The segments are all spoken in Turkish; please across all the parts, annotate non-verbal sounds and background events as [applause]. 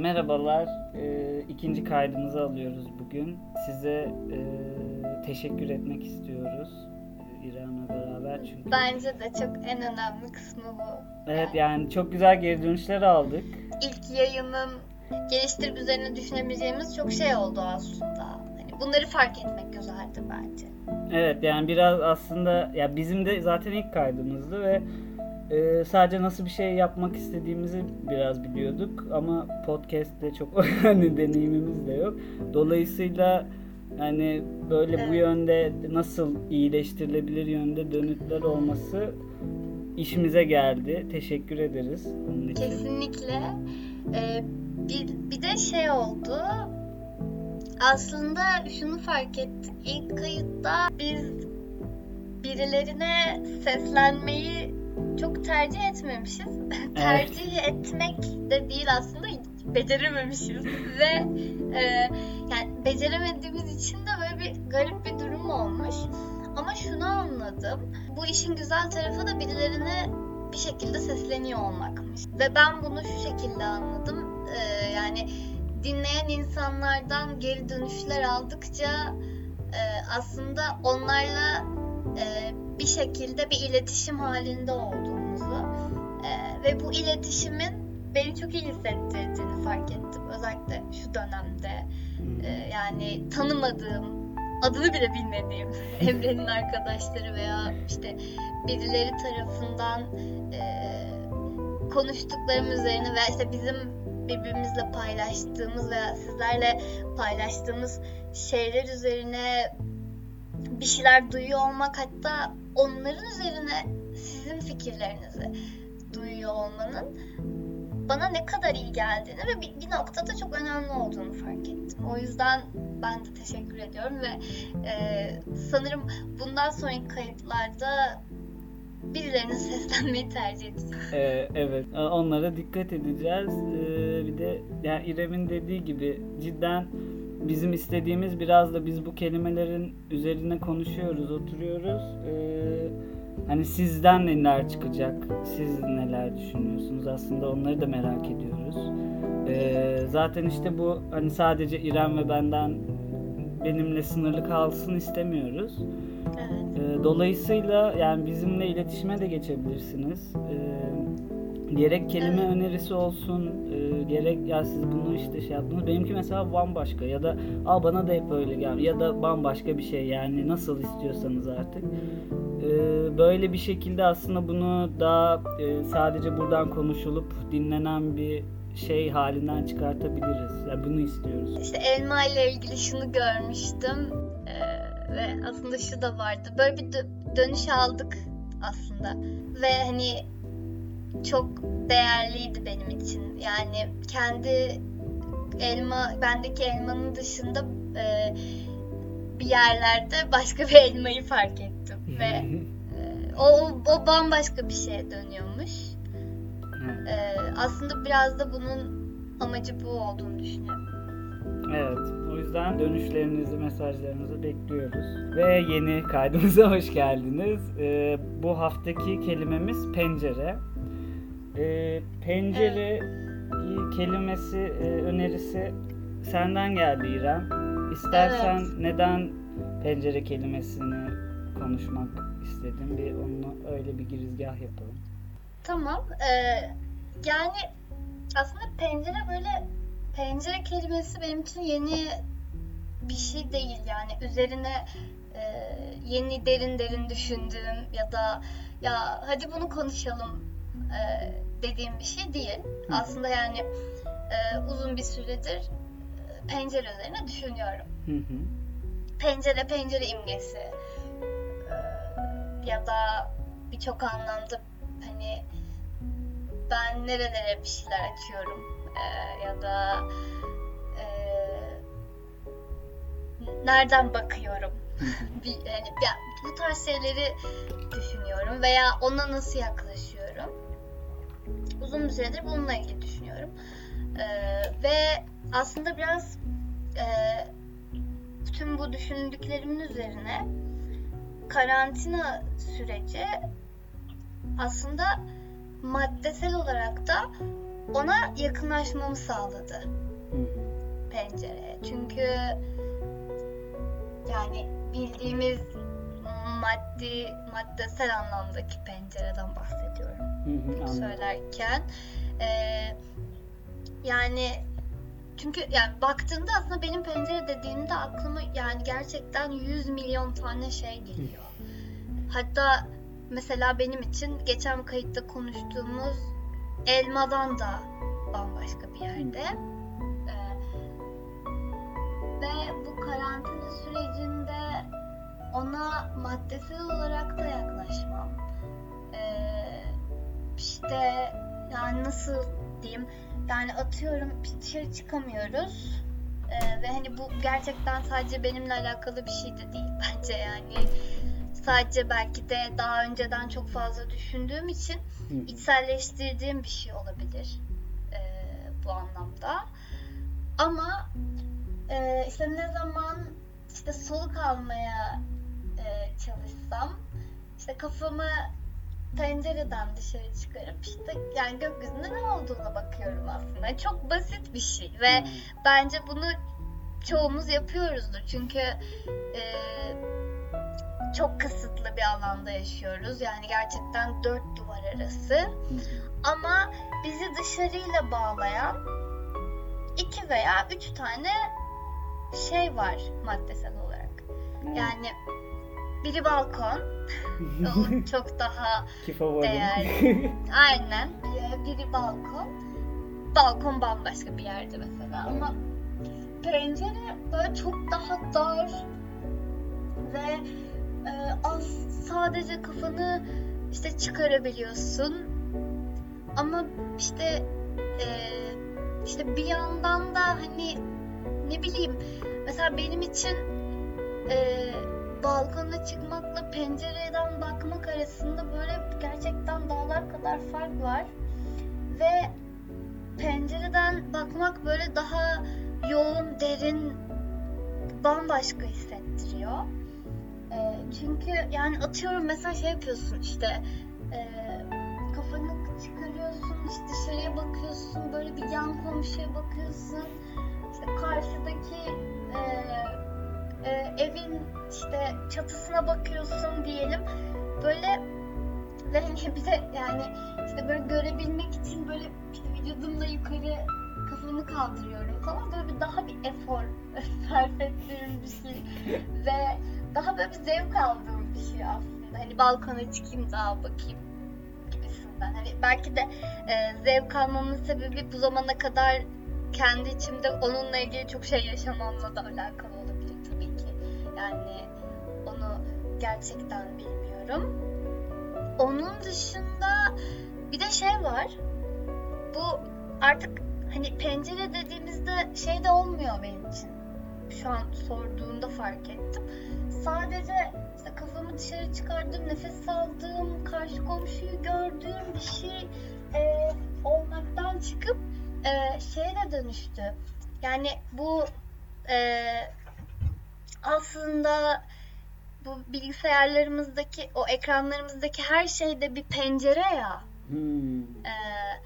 Merhabalar, e, ikinci kaydımızı alıyoruz bugün. Size e, teşekkür etmek istiyoruz e, İrem'le beraber çünkü. Bence de çok en önemli kısmı bu. Evet yani çok güzel geri dönüşler aldık. İlk yayının geliştirip üzerine düşünebileceğimiz çok şey oldu aslında. Hani bunları fark etmek güzeldi bence. Evet yani biraz aslında ya bizim de zaten ilk kaydımızdı ve e, sadece nasıl bir şey yapmak istediğimizi biraz biliyorduk ama podcast'te çok [laughs] hani deneyimimiz de yok. Dolayısıyla yani böyle bu Evet. yönde nasıl iyileştirilebilir yönde dönütler olması işimize geldi. Teşekkür ederiz onun için. Kesinlikle. Ee, bir, bir de şey oldu. Aslında şunu fark ettik. İlk kayıtta biz birilerine seslenmeyi çok tercih etmemişiz. [laughs] tercih etmek de değil aslında becerememişiz ve e, yani beceremediğimiz için de böyle bir garip bir durum olmuş. Ama şunu anladım. Bu işin güzel tarafı da birilerine bir şekilde sesleniyor olmakmış. Ve ben bunu şu şekilde anladım. Ee, yani dinleyen insanlardan geri dönüşler aldıkça e, aslında onlarla e, bir şekilde bir iletişim halinde olduğumuzu e, ve bu iletişimin beni çok iyi hissettirdiğini fark ettim. Özellikle şu dönemde. Hmm. E, yani tanımadığım, adını bile bilmediğim [laughs] Emre'nin arkadaşları veya işte birileri tarafından e, konuştuklarım üzerine veya işte bizim birbirimizle paylaştığımız veya sizlerle paylaştığımız şeyler üzerine bir şeyler duyuyor olmak hatta onların üzerine sizin fikirlerinizi duyuyor olmanın bana ne kadar iyi geldiğini ve bir, bir noktada çok önemli olduğunu fark ettim. O yüzden ben de teşekkür ediyorum ve e, sanırım bundan sonraki kayıtlarda birilerine [laughs] seslenmeyi tercih edeceğim. Ee, evet, e, onlara dikkat edeceğiz. Ee, bir de yani İrem'in dediği gibi cidden bizim istediğimiz biraz da biz bu kelimelerin üzerine konuşuyoruz, oturuyoruz. Ee, hani sizden neler çıkacak, siz neler düşünüyorsunuz aslında onları da merak ediyoruz. Ee, zaten işte bu hani sadece İrem ve benden benimle sınırlı kalsın istemiyoruz. Evet. Ee, Dolayısıyla yani bizimle iletişime de geçebilirsiniz. Ee, gerek kelime önerisi olsun, e, gerek ya siz bunu işte şey yaptınız. Benimki mesela bambaşka ya da Aa, bana da hep öyle gel ya da bambaşka bir şey yani nasıl istiyorsanız artık. Ee, böyle bir şekilde aslında bunu daha e, sadece buradan konuşulup dinlenen bir şey halinden çıkartabiliriz. Yani bunu istiyoruz. İşte elma ile ilgili şunu görmüştüm Ee, ve aslında şu da vardı. Böyle bir dö- dönüş aldık aslında ve hani çok değerliydi benim için. Yani kendi elma, bendeki elmanın dışında e, bir yerlerde başka bir elmayı fark ettim ve e, o, o bambaşka bir şeye dönüyormuş. E, aslında biraz da bunun amacı bu olduğunu düşünüyorum. Evet, o yüzden dönüşlerinizi, mesajlarınızı bekliyoruz. Ve yeni kaydımıza [laughs] hoş geldiniz. Ee, bu haftaki kelimemiz pencere. Ee, pencere kelimesi, e, önerisi senden geldi İrem. İstersen Evet. neden pencere kelimesini konuşmak istedin? Bir onu öyle bir girizgah yapalım. Tamam. eee, yani aslında pencere böyle pencere kelimesi benim için yeni bir şey değil yani üzerine eee, yeni derin derin düşündüğüm ya da ya hadi bunu konuşalım eee, dediğim bir şey değil. Hı. Aslında yani eee, uzun bir süredir eee, pencere üzerine düşünüyorum. Hı hı. Pencere pencere imgesi eee, ya da birçok anlamda hani ben nerelere bir şeyler açıyorum eee, ya da eee, nereden bakıyorum [laughs] bir, yani ya, bu tarz şeyleri düşünüyorum veya ona nasıl yaklaşıyorum uzun bir süredir bununla ilgili düşünüyorum Eee, ve aslında biraz eee tüm bu düşündüklerimin üzerine karantina süreci aslında maddesel olarak da ona yakınlaşmamı sağladı pencereye. Çünkü yani bildiğimiz maddi maddesel anlamdaki pencereden bahsediyorum Hı hı, söylerken. Ee, yani çünkü yani baktığımda aslında benim pencere dediğimde aklıma yani gerçekten 100 milyon tane şey geliyor. Hatta mesela benim için geçen kayıtta konuştuğumuz elmadan da bambaşka bir yerde. Ee, ve bu karantina sürecinde ona maddesel olarak da yaklaşmam. Ee, işte yani nasıl diyeyim yani atıyorum dışarı çıkamıyoruz Ee, ve hani bu gerçekten sadece benimle alakalı bir şey de değil [laughs] bence yani sadece belki de daha önceden çok fazla düşündüğüm için Hı. içselleştirdiğim bir şey olabilir ee, bu anlamda ama e, işte ne zaman işte soluk almaya e, çalışsam işte kafamı pencereden dışarı çıkarıp işte yani gökyüzünde ne olduğuna bakıyorum aslında. Çok basit bir şey ve bence bunu çoğumuz yapıyoruzdur. Çünkü e, çok kısıtlı bir alanda yaşıyoruz. Yani gerçekten dört duvar arası. Ama bizi dışarıyla bağlayan iki veya üç tane şey var maddesel olarak. Yani biri balkon, [laughs] o çok daha Ki favorim. değerli. [laughs] Aynen. Biri, biri balkon. Balkon bambaşka bir yerde mesela ama pencere böyle çok daha dar ve e, az sadece kafanı işte çıkarabiliyorsun ama işte e, işte bir yandan da hani ne bileyim mesela benim için e, balkona çıkmakla pencereden bakmak arasında böyle gerçekten dağlar kadar fark var ve pencereden bakmak böyle daha yoğun, derin, bambaşka hissettiriyor. E, çünkü yani atıyorum mesela şey yapıyorsun işte e, kafanı çıkarıyorsun, işte dışarıya bakıyorsun, böyle bir yan komşuya bakıyorsun, işte karşıdaki e, e, evin işte çatısına bakıyorsun diyelim. Böyle [laughs] ve hani bir de yani işte böyle görebilmek için böyle işte vücudumla yukarı kafamı kaldırıyorum falan böyle bir daha bir efor [laughs] sarf ettiğim bir şey [laughs] ve daha böyle bir zevk aldığım bir şey aslında. Hani balkona çıkayım daha bakayım gibisinden. Hani belki de e, zevk almamın sebebi bu zamana kadar kendi içimde onunla ilgili çok şey yaşamamla da alakalı Yani onu gerçekten bilmiyorum. Onun dışında bir de şey var. Bu artık hani pencere dediğimizde şey de olmuyor benim için. Şu an sorduğunda fark ettim. Sadece işte kafamı dışarı çıkardım, nefes aldığım, karşı komşuyu gördüğüm bir şey e, olmaktan çıkıp e, şeye de dönüştü. Yani bu e, aslında bu bilgisayarlarımızdaki o ekranlarımızdaki her şeyde bir pencere ya. Hmm. Ee,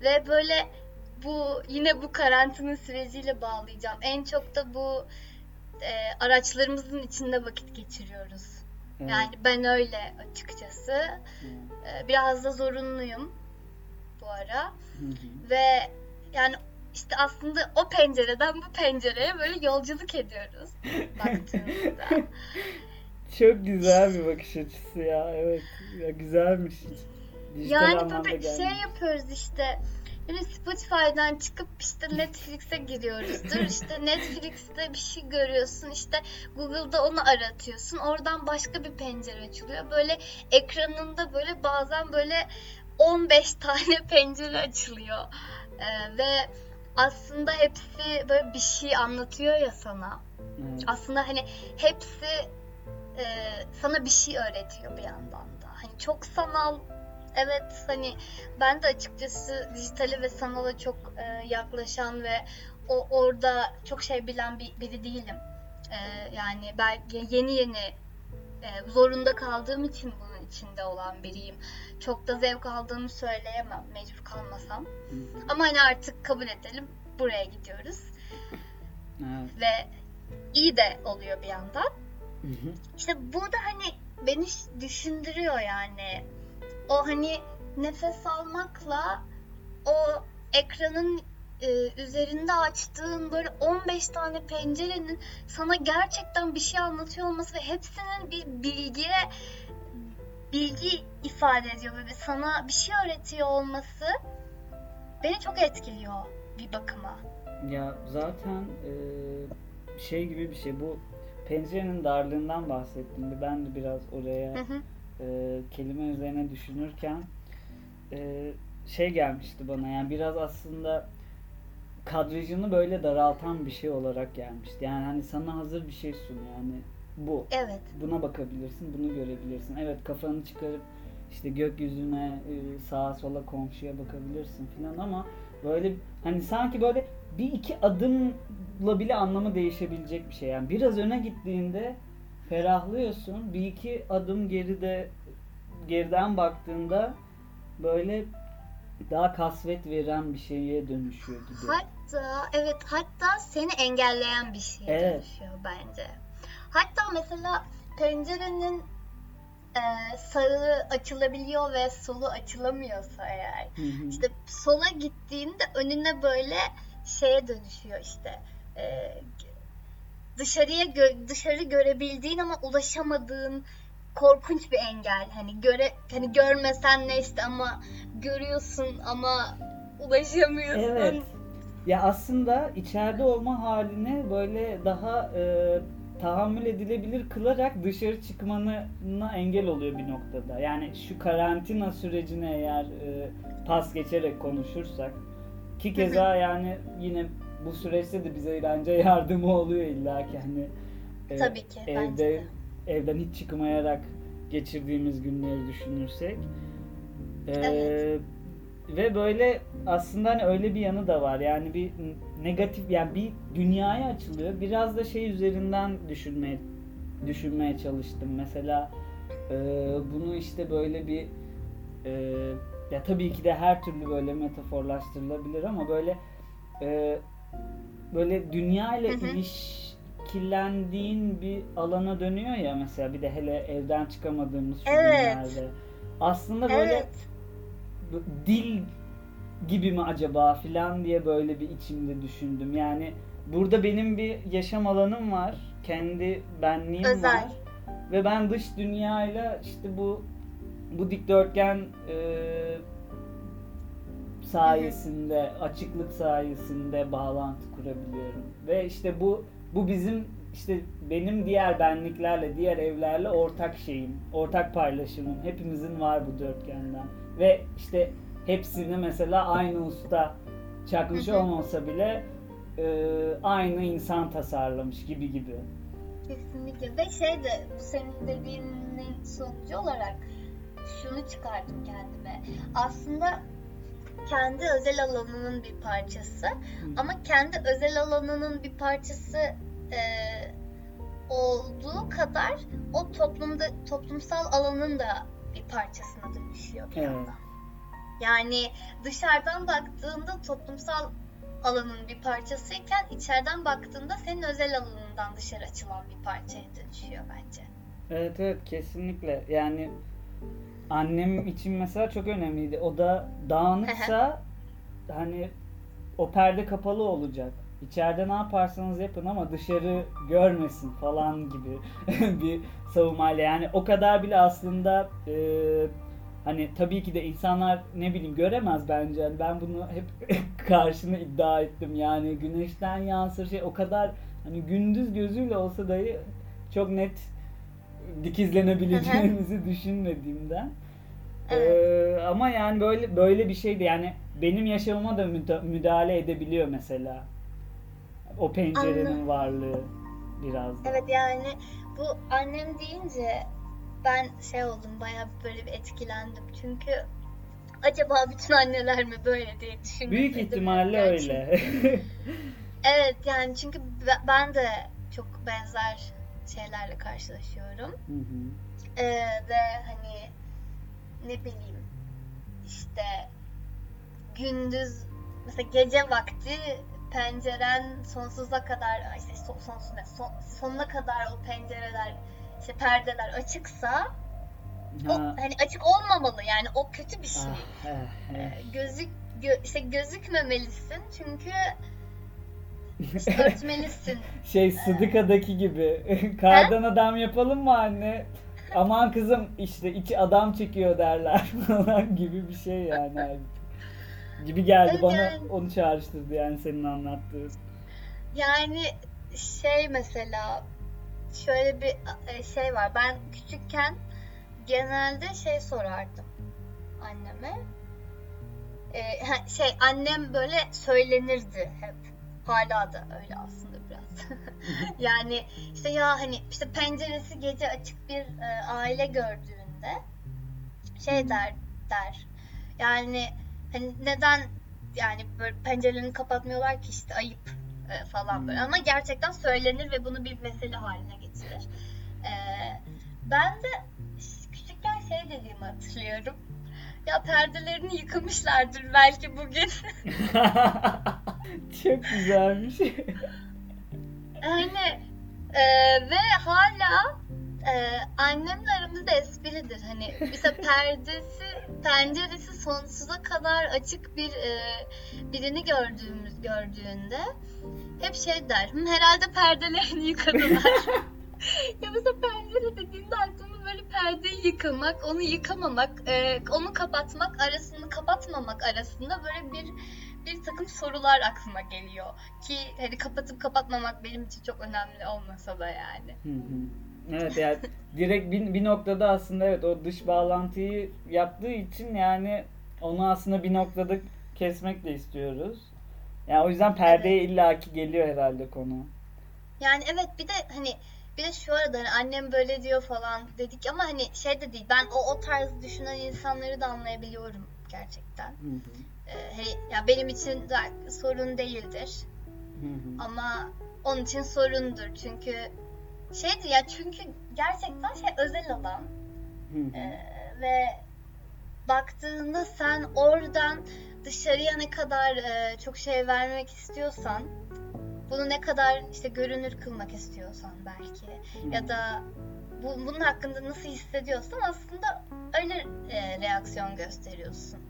ve böyle bu yine bu karantina süreciyle bağlayacağım. En çok da bu e, araçlarımızın içinde vakit geçiriyoruz. Evet. Yani ben öyle açıkçası. Ee, biraz da zorunluyum bu ara. Hı hı. Ve yani işte aslında o pencereden bu pencereye böyle yolculuk ediyoruz baktığımızda. [laughs] Çok güzel bir bakış açısı ya. Evet. Ya güzelmiş. Dijital yani böyle gelmiş. şey yapıyoruz işte. Yani Spotify'dan çıkıp işte Netflix'e giriyoruzdur. İşte [laughs] Netflix'te bir şey görüyorsun. işte Google'da onu aratıyorsun. Oradan başka bir pencere açılıyor. Böyle ekranında böyle bazen böyle 15 tane [laughs] pencere açılıyor. Ee, ve aslında hepsi böyle bir şey anlatıyor ya sana. Evet. Aslında hani hepsi e, sana bir şey öğretiyor bir yandan da. Hani çok sanal evet hani ben de açıkçası dijitale ve sanala çok e, yaklaşan ve o orada çok şey bilen bir, biri değilim. E, yani belki yeni yeni e, zorunda kaldığım için bunun içinde olan biriyim. Çok da zevk aldığımı söyleyemem mecbur kalmasam. Hı hı. Ama hani artık kabul edelim buraya gidiyoruz. Evet. Ve iyi de oluyor bir yandan. Hı hı. İşte bu da hani beni düşündürüyor yani. O hani nefes almakla o ekranın e, üzerinde açtığın böyle 15 tane pencerenin sana gerçekten bir şey anlatıyor olması ve hepsinin bir bilgiye bilgi ifade ediyor ve sana bir şey öğretiyor olması beni çok etkiliyor bir bakıma. Ya zaten e, şey gibi bir şey bu pencerenin darlığından bahsettim. Ben de biraz oraya Hı hı. e, kelime üzerine düşünürken e, şey gelmişti bana yani biraz aslında kadrajını böyle daraltan bir şey olarak gelmişti. Yani hani sana hazır bir şey sunuyor yani bu. Evet. Buna bakabilirsin, bunu görebilirsin. Evet kafanı çıkarıp işte gökyüzüne, e, sağa sola komşuya bakabilirsin filan ama böyle hani sanki böyle bir iki adımla bile anlamı değişebilecek bir şey. Yani biraz öne gittiğinde ferahlıyorsun. Bir iki adım geride geriden baktığında böyle daha kasvet veren bir şeye dönüşüyor gibi. Hatta evet hatta seni engelleyen bir şeye Evet. dönüşüyor bence. Hatta mesela pencerenin e, sağı açılabiliyor ve solu açılamıyorsa eğer Hı hı. işte sola gittiğinde önüne böyle şeye dönüşüyor işte e, dışarıya gö- dışarı görebildiğin ama ulaşamadığın korkunç bir engel. Hani göre hani görmesen neyse ama görüyorsun ama ulaşamıyorsun. Evet. Ya aslında içeride olma halini böyle daha e, tahammül edilebilir kılarak dışarı çıkmanına engel oluyor bir noktada. Yani şu karantina sürecine eğer e, pas geçerek konuşursak ki keza yani yine bu süreçte de bize bence yardımı oluyor illa ki hani e, Tabii ki, evde de. evden hiç çıkmayarak geçirdiğimiz günleri düşünürsek. E, Evet. Ve böyle aslında hani öyle bir yanı da var. Yani bir negatif yani bir dünyaya açılıyor. Biraz da şey üzerinden düşünmeye düşünmeye çalıştım. Mesela e, bunu işte böyle bir e, ya tabii ki de her türlü böyle metaforlaştırılabilir ama böyle e, böyle dünya ile ilişkilendiğin bir alana dönüyor ya mesela bir de hele evden çıkamadığımız şu Evet. günlerde. Aslında böyle Evet. Dil gibi mi acaba filan diye böyle bir içimde düşündüm. Yani burada benim bir yaşam alanım var. Kendi benliğim Özel. var. Ve ben dış dünyayla işte bu bu dikdörtgen e, sayesinde, açıklık sayesinde bağlantı kurabiliyorum. Ve işte bu bu bizim işte benim diğer benliklerle, diğer evlerle ortak şeyim, ortak paylaşımım. Hepimizin var bu dörtgenden. Ve işte hepsini mesela aynı usta çakmış Hı hı. olmasa bile e, aynı insan tasarlamış gibi gibi. Kesinlikle. Ve şey de bu senin dediğinin sonucu olarak şunu çıkardım kendime. Aslında kendi özel alanının bir parçası ama kendi özel alanının bir parçası e, olduğu kadar o toplumda toplumsal alanın da bir parçasına dönüşüyor bir yandan. Yani dışarıdan baktığında toplumsal alanın bir parçasıyken içeriden baktığında senin özel alanından dışarı açılan bir parçaya dönüşüyor bence. Evet evet kesinlikle. Yani annem için mesela çok önemliydi. O da dağınıksa hani o perde kapalı olacak. İçeride ne yaparsanız yapın ama dışarı görmesin falan gibi [laughs] bir savunmayla. Yani o kadar bile aslında e, hani tabii ki de insanlar ne bileyim göremez bence. Yani ben bunu hep [laughs] karşına iddia ettim. Yani güneşten yansır şey o kadar hani gündüz gözüyle olsa dahi çok net dikizlenebileceğimizi düşünmediğimden. Ee, ama yani böyle böyle bir şeydi yani benim yaşamıma da müda- müdahale edebiliyor mesela. O pencerenin Anladım. varlığı biraz da. Evet yani bu annem deyince ben şey oldum bayağı böyle bir etkilendim. Çünkü acaba bütün anneler mi böyle diye düşündüm. Büyük ihtimalle öyle. [laughs] Evet yani çünkü be- ben de çok benzer şeylerle karşılaşıyorum. Hı hı. Ee, ve hani ne bileyim işte gündüz mesela gece vakti penceren sonsuza kadar işte son, sonsuz ne, son, sonuna kadar o pencereler işte perdeler açıksa o Ha. hani açık olmamalı yani o kötü bir şey. Ah, eh, eh. Ee, Gözük gö- işte gözükmemelisin çünkü [laughs] işte örtmelisin. Şey Sıdıka'daki gibi. [laughs] Kardan adam yapalım mı anne? Aman kızım işte içi adam çekiyor derler [laughs] falan gibi bir şey yani. Gibi geldi Evet, bana yani. onu çağrıştırdı yani senin anlattığın. Yani şey mesela şöyle bir e, şey var. Ben küçükken genelde şey sorardım anneme. Ee, şey annem böyle söylenirdi hep. Hala da öyle aslında biraz. [laughs] yani işte ya hani işte penceresi gece açık bir e, aile gördüğünde şey der der. Yani hani neden yani böyle pencerelerini kapatmıyorlar ki işte ayıp e, falan böyle. Hmm. Ama gerçekten söylenir ve bunu bir mesele haline getirir. E, ben de küçükken şey dediğimi hatırlıyorum. Ya perdelerini yıkamışlardır belki bugün. [laughs] Çok güzelmiş. Hani e, ve hala e, annemle aramızda espridir. Hani mesela [laughs] perdesi, penceresi sonsuza kadar açık bir e, birini gördüğümüz gördüğünde hep şey der. "Hı, herhalde perdelerini yıkadılar. [laughs] [laughs] ya mesela pencere dediğinde aklıma böyle perdeyi yıkamak, onu yıkamamak, e, onu kapatmak arasını kapatmamak arasında böyle bir bir takım sorular aklıma geliyor. Ki hani kapatıp kapatmamak benim için çok önemli olmasa da yani. Hı hı. Evet yani direkt bir, bir noktada aslında evet o dış bağlantıyı yaptığı için yani onu aslında bir noktada kesmek de istiyoruz. Yani o yüzden perdeye illaki geliyor herhalde konu. Yani evet bir de hani bir de şu arada hani annem böyle diyor falan dedik ama hani şey de değil. Ben o o tarz düşünen insanları da anlayabiliyorum gerçekten. Hı hı. Ee, hey, ya benim için de sorun değildir Hı hı. ama onun için sorundur. Çünkü şeydir ya çünkü gerçekten şey özel alan Hı. Ee, ve baktığında sen oradan dışarıya ne kadar e, çok şey vermek istiyorsan bunu ne kadar işte görünür kılmak istiyorsan belki ya da bu, bunun hakkında nasıl hissediyorsan aslında öyle e, reaksiyon gösteriyorsun.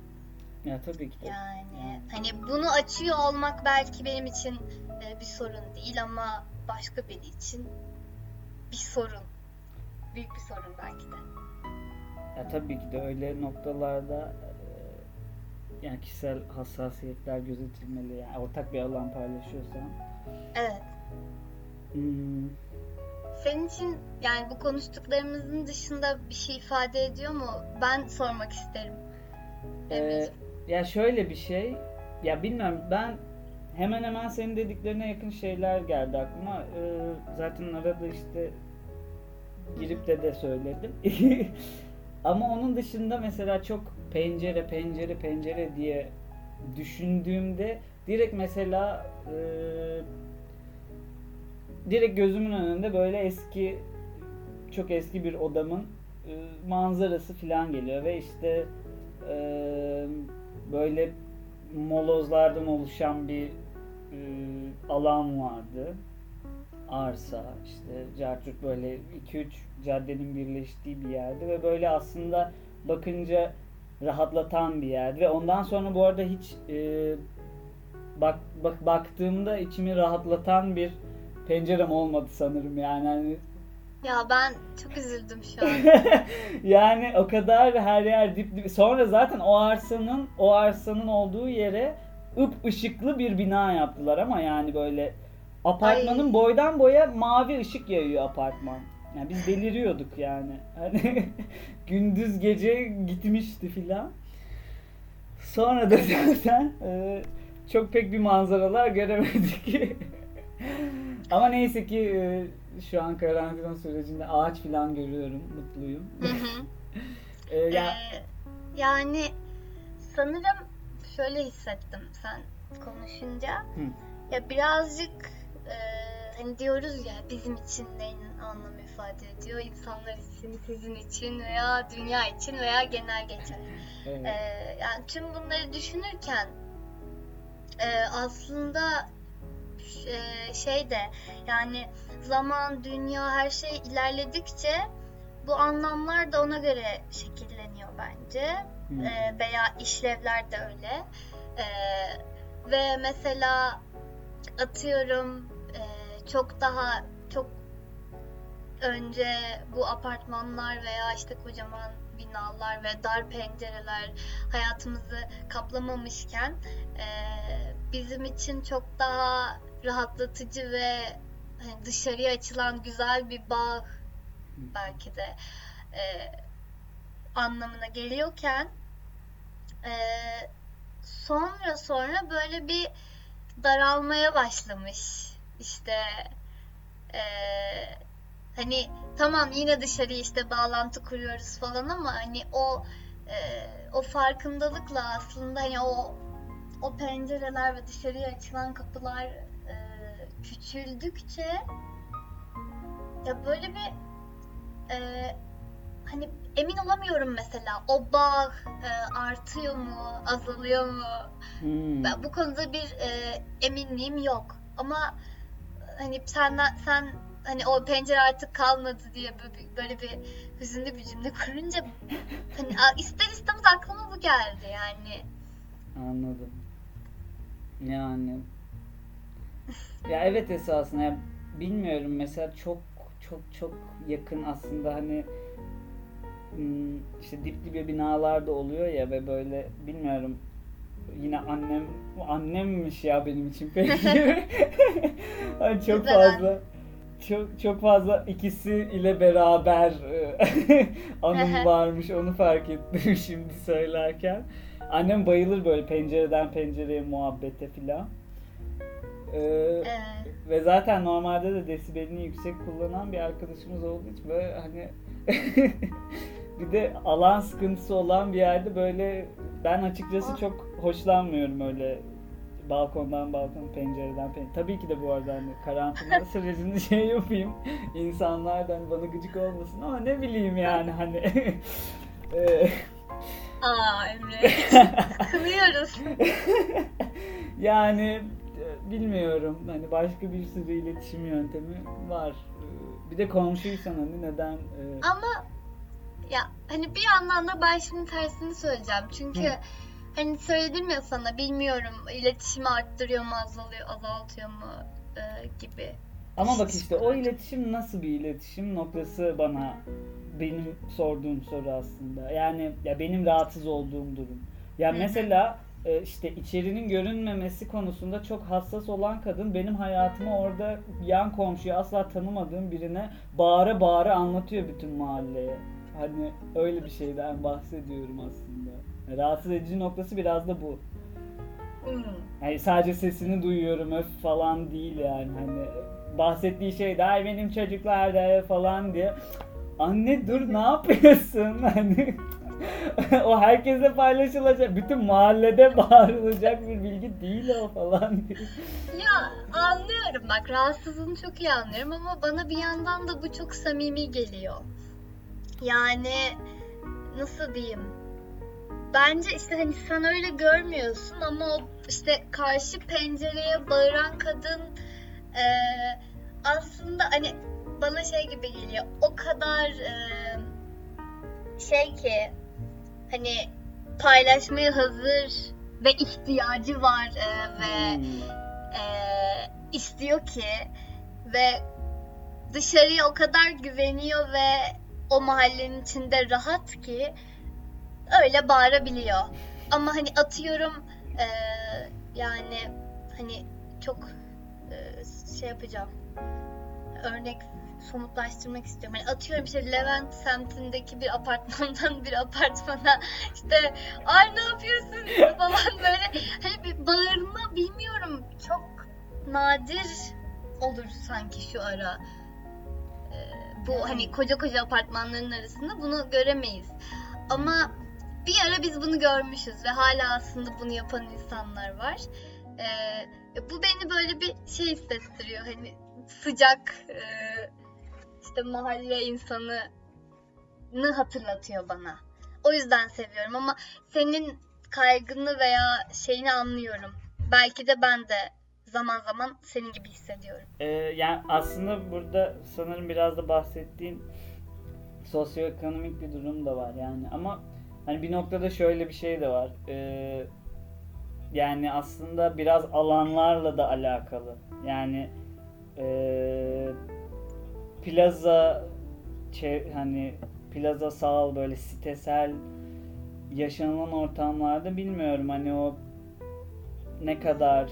Ya tabii ki de. Yani hani bunu açıyor olmak belki benim için e, bir sorun değil ama başka biri için bir sorun. Büyük bir sorun belki de. Ya tabii ki de öyle noktalarda e, yani kişisel hassasiyetler gözetilmeli. Yani ortak bir alan paylaşıyorsan. Evet. Hmm, Senin için yani bu konuştuklarımızın dışında bir şey ifade ediyor mu? Ben sormak isterim. Ee. Ya şöyle bir şey, ya bilmiyorum ben hemen hemen senin dediklerine yakın şeyler geldi aklıma. Ee, zaten arada işte girip de de söyledim. [laughs] Ama onun dışında mesela çok pencere pencere pencere diye düşündüğümde direkt mesela e, direkt gözümün önünde böyle eski çok eski bir odamın e, manzarası falan geliyor ve işte e, böyle molozlardan oluşan bir e, alan vardı. Arsa işte Carçurt böyle 2-3 caddenin birleştiği bir yerdi ve böyle aslında bakınca rahatlatan bir yerdi ve ondan sonra bu arada hiç e, bak, bak baktığımda içimi rahatlatan bir pencerem olmadı sanırım yani hani Ya ben çok üzüldüm şu an. [laughs] yani o kadar her yer dip dip. Sonra zaten o arsanın o arsanın olduğu yere ıp ışıklı bir bina yaptılar ama yani böyle apartmanın Ay. boydan boya mavi ışık yayıyor apartman. Yani biz deliriyorduk yani. Hani [laughs] gündüz gece gitmişti filan. Sonra da [laughs] zaten e, çok pek bir manzaralar göremedik. Ama neyse ki e, şu an karantina sürecinde ağaç filan görüyorum. Mutluyum. Hı hı. [laughs] E, ya Ee, yani sanırım şöyle hissettim sen konuşunca. Hı. Ya birazcık e, hani diyoruz ya bizim için neyin anlam ifade ediyor? İnsanlar için, sizin için veya dünya için veya genel geçer. Evet. Ee, yani tüm bunları düşünürken e, aslında e, şey de yani zaman, dünya her şey ilerledikçe bu anlamlar da ona göre şekilleniyor bence. Ee, veya işlevler de öyle. Ee, ve mesela atıyorum e, çok daha çok önce bu apartmanlar veya işte kocaman binalar ve dar pencereler hayatımızı kaplamamışken e, bizim için çok daha rahatlatıcı ve hani dışarıya açılan güzel bir bağ belki de e, anlamına geliyorken e, sonra sonra böyle bir daralmaya başlamış. İşte e, hani tamam yine dışarıya işte bağlantı kuruyoruz falan ama hani o e, o farkındalıkla aslında hani o o pencereler ve dışarıya açılan kapılar küçüldükçe ya böyle bir e, hani emin olamıyorum mesela o bağ e, artıyor mu azalıyor mu Hmm. ben bu konuda bir e, eminliğim yok ama hani senden sen hani o pencere artık kalmadı diye böyle bir, hüzünlü bir cümle kurunca hani ister istemez aklıma bu geldi yani. Anladım. Yani ya evet esasında ya bilmiyorum mesela çok çok çok yakın aslında hani hmm, işte dip dibe binalar da oluyor ya ve böyle bilmiyorum yine annem annemmiş ya benim için peki. [laughs] Hani çok fazla çok çok fazla ikisi ile beraber e, [laughs] anım varmış onu fark ettim [laughs] şimdi söylerken. Annem bayılır böyle pencereden pencereye muhabbete filan. Ee, Evet. ve zaten normalde de desibelini yüksek kullanan bir arkadaşımız olduğu için böyle hani [laughs] bir de alan sıkıntısı olan bir yerde böyle ben açıkçası çok hoşlanmıyorum öyle balkondan balkona pencereden pencere. Tabii ki de bu arada hani karantina [laughs] sürecinde şey yapayım insanlardan bana gıcık olmasın ama ne bileyim yani hani [laughs] Ee, Aa Emre. Kınıyoruz. yani bilmiyorum hani başka bir sürü iletişim yöntemi var. Ee, Bir de komşuysan hani neden e, Ama ya hani bir yandan da ben şimdi tersini söyleyeceğim. Çünkü Hı. hani söyledim ya sana bilmiyorum iletişimi arttırıyor mu azalıyor azaltıyor mu e, gibi. Ama bak işte o iletişim nasıl bir iletişim noktası bana benim sorduğum soru aslında. Yani ya benim rahatsız olduğum durum. Ya hı. mesela e, işte içerinin görünmemesi konusunda çok hassas olan kadın benim hayatımı orada yan komşuya asla tanımadığım birine bağıra bağıra anlatıyor bütün mahalleye. Hani öyle bir şeyden bahsediyorum aslında. Rahatsız edici noktası biraz da bu. Hmm. Yani sadece sesini duyuyorum öf falan değil yani hani bahsettiği şey de ay benim çocuklar da falan diye. Anne dur ne yapıyorsun [laughs] hani o herkese paylaşılacak bütün mahallede [laughs] bağırılacak bir bilgi değil o falan diye. Ya anlıyorum bak rahatsızlığını çok iyi anlıyorum ama bana bir yandan da bu çok samimi geliyor. Yani nasıl diyeyim? Bence işte hani sen öyle görmüyorsun ama o işte karşı pencereye bağıran kadın eee, aslında hani bana şey gibi geliyor. O kadar eee, şey ki hani paylaşmaya hazır ve ihtiyacı var eee, ve Hmm. eee, istiyor ki ve dışarıya o kadar güveniyor ve o mahallenin içinde rahat ki öyle bağırabiliyor. Ama hani atıyorum eee, yani hani çok eee, şey yapacağım. Örnek somutlaştırmak istiyorum. Hani atıyorum işte Levent semtindeki bir apartmandan [laughs] bir apartmana işte ay ne yapıyorsun falan [laughs] böyle hani bir bağırma bilmiyorum çok nadir olur sanki şu ara. Ee, bu hani koca koca apartmanların arasında bunu göremeyiz. Ama bir ara biz bunu görmüşüz ve hala aslında bunu yapan insanlar var. Ee, bu beni böyle bir şey hissettiriyor. Hani sıcak e, işte mahalle insanını hatırlatıyor bana. O yüzden seviyorum ama senin kaygını veya şeyini anlıyorum. Belki de ben de zaman zaman senin gibi hissediyorum. Ee, yani aslında burada sanırım biraz da bahsettiğin sosyoekonomik bir durum da var yani ama hani bir noktada şöyle bir şey de var. Ee, yani aslında biraz alanlarla da alakalı. Yani ee, plaza çe- hani plazasal böyle sitesel yaşanılan ortamlarda bilmiyorum hani o ne kadar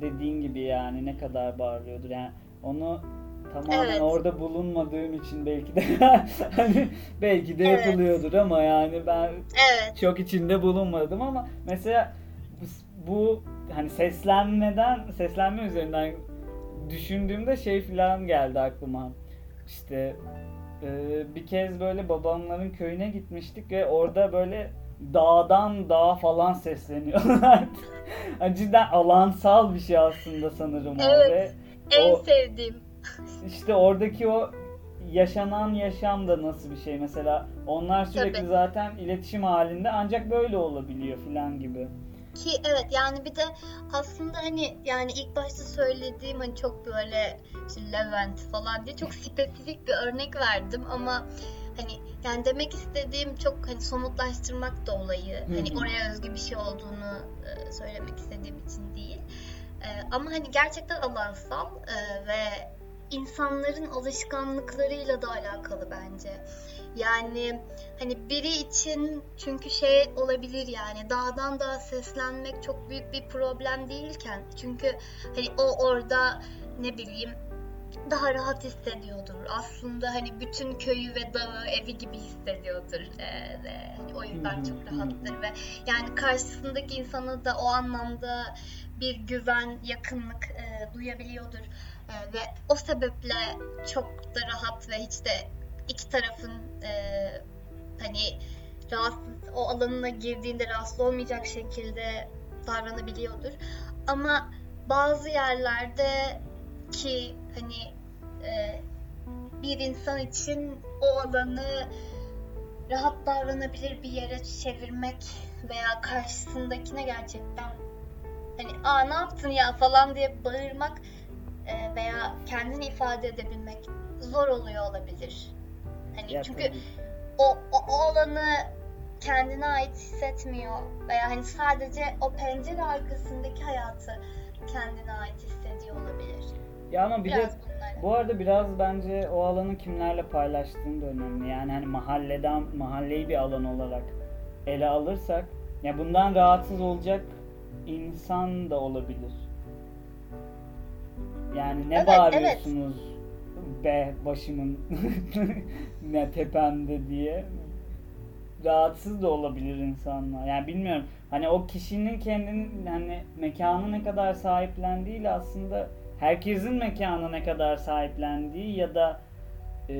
dediğin gibi yani ne kadar bağırıyordur yani onu tamamen Evet. orada bulunmadığım için belki de [laughs] hani belki de Evet. yapılıyordur ama yani ben Evet. çok içinde bulunmadım ama mesela bu hani seslenmeden seslenme üzerinden düşündüğümde şey falan geldi aklıma. İşte e, bir kez böyle babamların köyüne gitmiştik ve orada böyle dağdan dağa falan sesleniyorlar. Yani [laughs] cidden alansal bir şey aslında sanırım Evet. ve En O- sevdiğim. işte oradaki o yaşanan yaşam da nasıl bir şey mesela onlar sürekli Tabii. zaten iletişim halinde ancak böyle olabiliyor filan gibi. Ki evet yani bir de aslında hani yani ilk başta söylediğim hani çok böyle işte Levent falan diye çok spesifik bir örnek verdim ama hani yani demek istediğim çok hani somutlaştırmak da olayı. Hı Hani oraya özgü bir şey olduğunu e, söylemek istediğim için değil. E, ama hani gerçekten alansal e, ve insanların alışkanlıklarıyla da alakalı bence. Yani hani biri için çünkü şey olabilir yani dağdan dağa seslenmek çok büyük bir problem değilken çünkü hani o orada ne bileyim daha rahat hissediyordur. Aslında hani bütün köyü ve dağı evi gibi hissediyordur. Ee, hani o yüzden hı, çok rahattır ve yani karşısındaki insana da o anlamda bir güven, yakınlık e, duyabiliyordur. E, ve o sebeple çok da rahat ve hiç de iki tarafın e, hani rahatsız o alanına girdiğinde rahatsız olmayacak şekilde davranabiliyordur. Ama bazı yerlerde ki hani e, bir insan için o alanı rahat davranabilir bir yere çevirmek veya karşısındakine gerçekten hani aa ne yaptın ya falan diye bağırmak e, veya kendini ifade edebilmek zor oluyor olabilir. Hani Ya çünkü tabii. o, o, o alanı kendine ait hissetmiyor veya hani sadece o pencere arkasındaki hayatı kendine ait hissediyor olabilir. Ya ama bir de Biraz bunlar. bu arada biraz bence o alanı kimlerle paylaştığın da önemli. Yani hani mahalleden mahalleyi bir alan olarak ele alırsak ya bundan rahatsız olacak insan da olabilir. Yani ne Evet, bağırıyorsunuz be başımın [laughs] ne tepemde diye rahatsız da olabilir insanlar. Yani bilmiyorum. Hani o kişinin kendinin hani mekanı ne kadar sahiplendiğiyle aslında herkesin mekanı ne kadar sahiplendiği ya da e,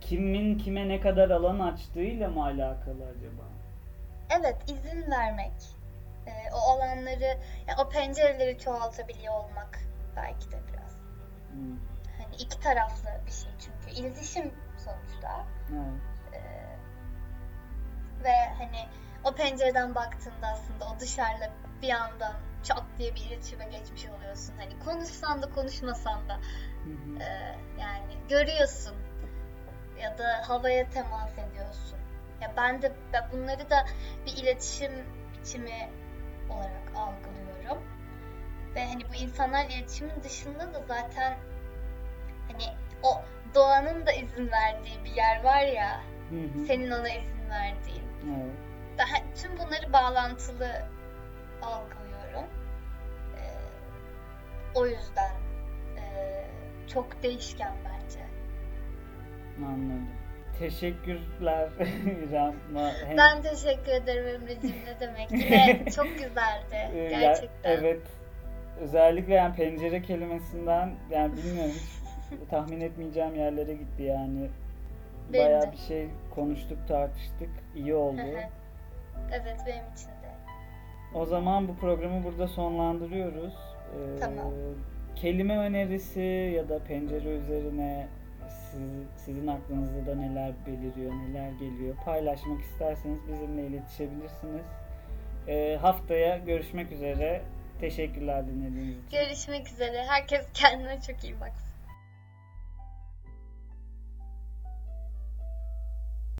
kimin kime ne kadar alan açtığıyla mı alakalı acaba? Evet, izin vermek. Ee, o alanları, yani o pencereleri çoğaltabiliyor olmak belki de biraz. Hmm, iki taraflı bir şey çünkü iletişim sonuçta. Evet. Ee, ve hani o pencereden baktığında aslında o dışarıda bir yandan çat diye bir iletişime geçmiş oluyorsun. Hani konuşsan da konuşmasan da Hı hı. Ee, yani görüyorsun ya da havaya temas ediyorsun. Ya ben de ben bunları da bir iletişim biçimi olarak algılıyorum. Ve hani bu insanlar iletişimin dışında da zaten o doğanın da izin verdiği bir yer var ya, Hı hı. senin ona izin verdiğin. Evet. Ben tüm bunları bağlantılı algılıyorum. Ee, o yüzden e, çok değişken bence. Anladım. Teşekkürler [laughs] İrem. Ma- hem- Ben teşekkür ederim Emre'ciğim ne demek. Yine [laughs] çok güzeldi Ee, ya- gerçekten. evet. Özellikle yani pencere kelimesinden yani bilmiyorum hiç tahmin etmeyeceğim yerlere gitti yani. Benim Bayağı de. bir şey konuştuk, tartıştık. İyi oldu. Evet benim için de. O zaman bu programı burada sonlandırıyoruz. Ee, Tamam. Kelime önerisi ya da pencere üzerine siz- sizin aklınızda da neler beliriyor, neler geliyor paylaşmak isterseniz bizimle iletişebilirsiniz. Ee, haftaya görüşmek üzere. Teşekkürler dinlediğiniz için. Görüşmek üzere. Herkes kendine çok iyi baksın.